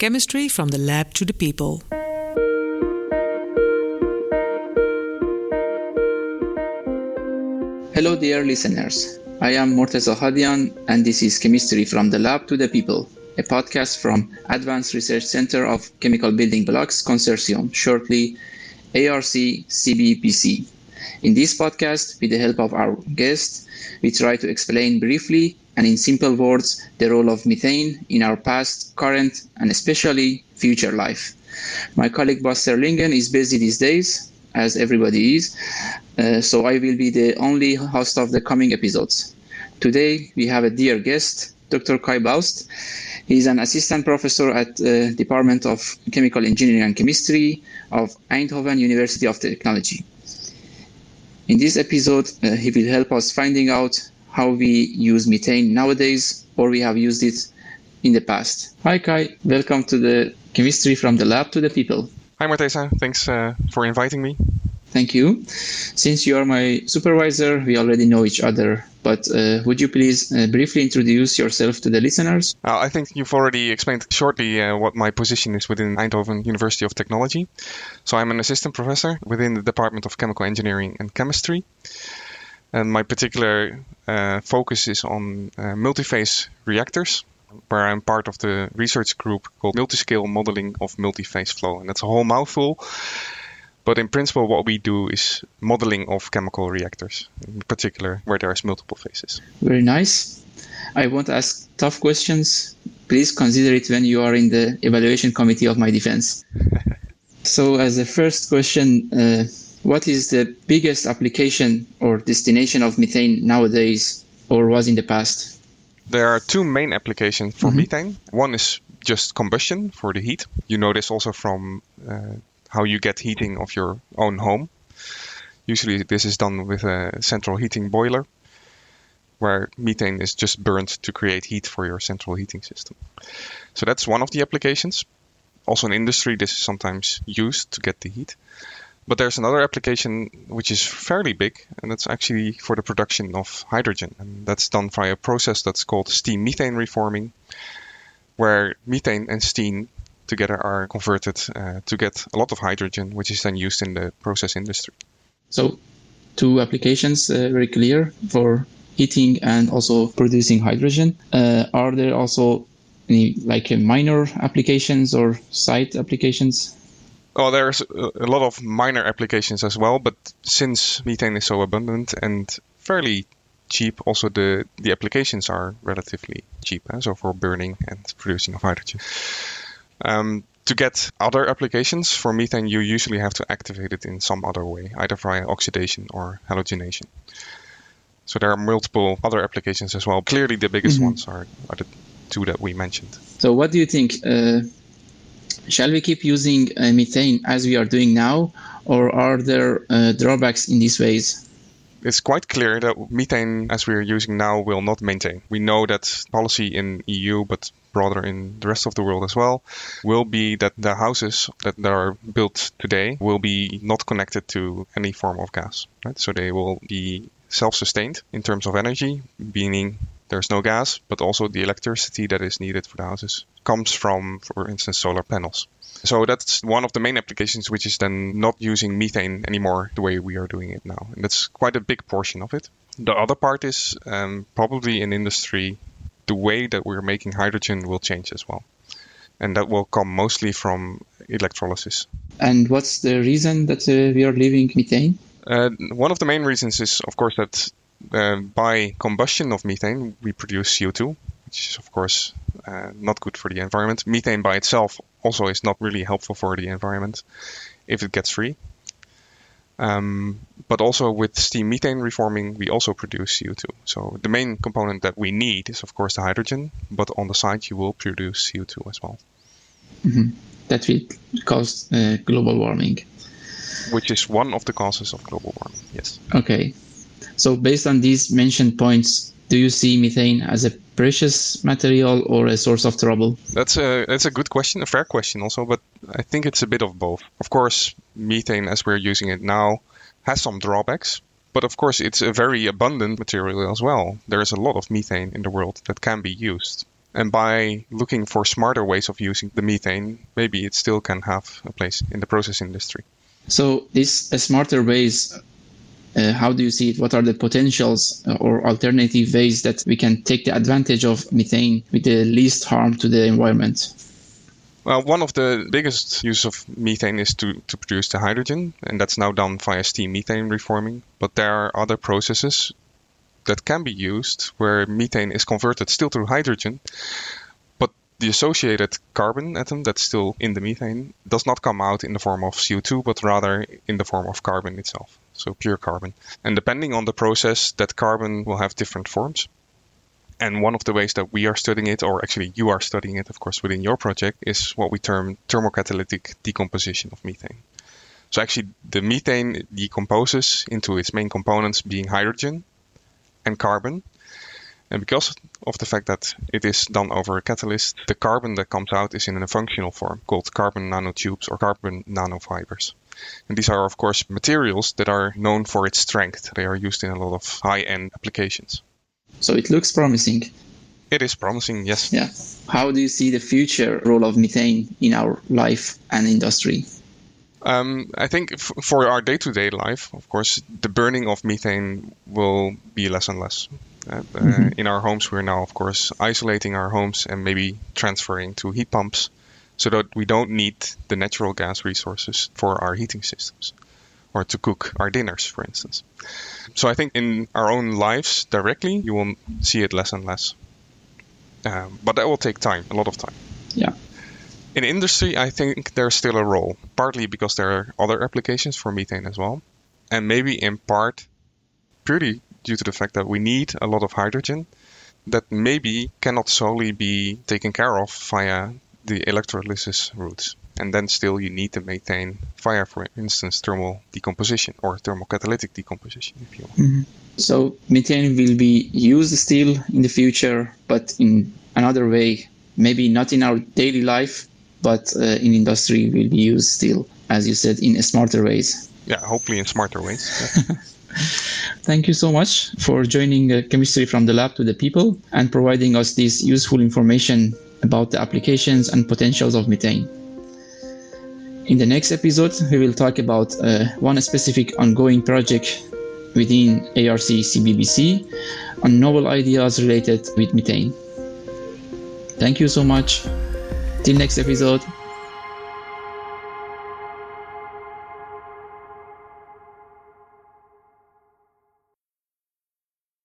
Chemistry from the lab to the people. Hello, dear listeners. I am Morteza Hadian, and this is Chemistry from the Lab to the People, a podcast from Advanced Research Center of Chemical Building Blocks Consortium, shortly ARC CBBC. In this podcast, with the help of our guest, we try to explain briefly and in simple words the role of methane in our past, current, and especially future life. My colleague Buster Lingen is busy these days, as everybody is, uh, so I will be the only host of the coming episodes. Today, we have a dear guest, Dr. Kay Buist. He is an assistant professor at the uh, Department of Chemical Engineering and Chemistry of Eindhoven University of Technology. In this episode, uh, he will help us finding out how we use methane nowadays or we have used it in the past. Hi Kay, welcome to the Chemistry from the Lab to the People. Hi Morteza, thanks uh, for inviting me. Thank you. Since you are my supervisor, we already know each other. But uh, would you please uh, briefly introduce yourself to the listeners? Uh, I think you've already explained shortly uh, what my position is within Eindhoven University of Technology. So I'm an assistant professor within the Department of Chemical Engineering and Chemistry. And my particular uh, focus is on uh, multi-phase reactors, where I'm part of the research group called Multiscale Modeling of Multi-Phase Flow. And that's a whole mouthful. But in principle, what we do is modeling of chemical reactors, in particular where there's multiple phases. Very nice. I won't ask tough questions. Please consider it when you are in the evaluation committee of my defense. so, as the first question, uh, what is the biggest application or destination of methane nowadays or was in the past? There are two main applications for mm-hmm. methane. One is just combustion for the heat. You know this also from uh, how you get heating of your own home. Usually, this is done with a central heating boiler, where methane is just burned to create heat for your central heating system. So that's one of the applications. Also in industry, this is sometimes used to get the heat. But there's another application which is fairly big, and that's actually for the production of hydrogen. And that's done via a process that's called steam methane reforming, where methane and steam together are converted uh, to get a lot of hydrogen, which is then used in the process industry. So, two applications uh, very clear for heating and also producing hydrogen. Uh, are there also any like minor applications or side applications? Well, there's a lot of minor applications as well, but since methane is so abundant and fairly cheap, also the, the applications are relatively cheap. Eh? So for burning and producing of hydrogen. Um, to get other applications for methane, you usually have to activate it in some other way, either via oxidation or halogenation. So there are multiple other applications as well. Clearly, the biggest mm-hmm. ones are, are the two that we mentioned. So, what do you think? Uh, shall we keep using uh, methane as we are doing now, or are there uh, drawbacks in these ways? It's quite clear that methane, as we are using now, will not maintain. We know that policy in EU, but broader in the rest of the world as well, will be that the houses that are built today will be not connected to any form of gas. Right? So they will be self-sustained in terms of energy, meaning there's no gas, but also the electricity that is needed for the houses comes from, for instance, solar panels. So that's one of the main applications, which is then not using methane anymore the way we are doing it now. And that's quite a big portion of it. The other part is um, probably in industry the way that we're making hydrogen will change as well. And that will come mostly from electrolysis. And what's the reason that uh, we are leaving methane? Uh, one of the main reasons is, of course, that uh, by combustion of methane, we produce CO2, which is, of course, uh, not good for the environment. Methane by itself also is not really helpful for the environment if it gets free. Um, but also with steam methane reforming, we also produce CO2. So the main component that we need is, of course, the hydrogen, but on the side, you will produce CO2 as well. Mm-hmm. That will cause uh, global warming. Which is one of the causes of global warming, yes. Okay. So, based on these mentioned points, do you see methane as a precious material or a source of trouble? That's a that's a good question, a fair question also, but I think it's a bit of both. Of course, methane as we're using it now has some drawbacks, but of course it's a very abundant material as well. There is a lot of methane in the world that can be used. And by looking for smarter ways of using the methane, maybe it still can have a place in the process industry. So, these smarter ways, uh, how do you see it? What are the potentials uh, or alternative ways that we can take the advantage of methane with the least harm to the environment? Well, one of the biggest uses of methane is to, to produce the hydrogen, and that's now done via steam methane reforming. But there are other processes that can be used where methane is converted still to hydrogen, the associated carbon atom that's still in the methane does not come out in the form of CO2, but rather in the form of carbon itself. So pure carbon. And depending on the process, that carbon will have different forms. And one of the ways that we are studying it, or actually you are studying it, of course, within your project, is what we term thermocatalytic decomposition of methane. So actually, the methane decomposes into its main components being hydrogen and carbon. And because of the fact that it is done over a catalyst, the carbon that comes out is in a functional form called carbon nanotubes or carbon nanofibers. And these are, of course, materials that are known for its strength. They are used in a lot of high end applications. So it looks promising. It is promising, yes. Yeah. How do you see the future role of methane in our life and industry? Um, I think f- for our day-to-day life, of course, the burning of methane will be less and less. Uh, mm-hmm. in our homes, we're now, of course, isolating our homes and maybe transferring to heat pumps, so that we don't need the natural gas resources for our heating systems, or to cook our dinners, for instance. So I think in our own lives directly, you will see it less and less. Um, but that will take time, a lot of time. Yeah. In industry, I think there's still a role, partly because there are other applications for methane as well, and maybe in part purely due to the fact that we need a lot of hydrogen that maybe cannot solely be taken care of via the electrolysis routes and then still you need to maintain fire, for instance, thermal decomposition or thermocatalytic decomposition, if you want. Mm-hmm. So methane will be used still in the future, but in another way, maybe not in our daily life, but uh, in industry will be used still, as you said, in smarter ways. Yeah, hopefully in smarter ways. Thank you so much for joining uh, Chemistry from the Lab to the People and providing us this useful information about the applications and potentials of methane. In the next episode, we will talk about uh, one specific ongoing project within ARC CBBC on novel ideas related with methane. Thank you so much. Till next episode.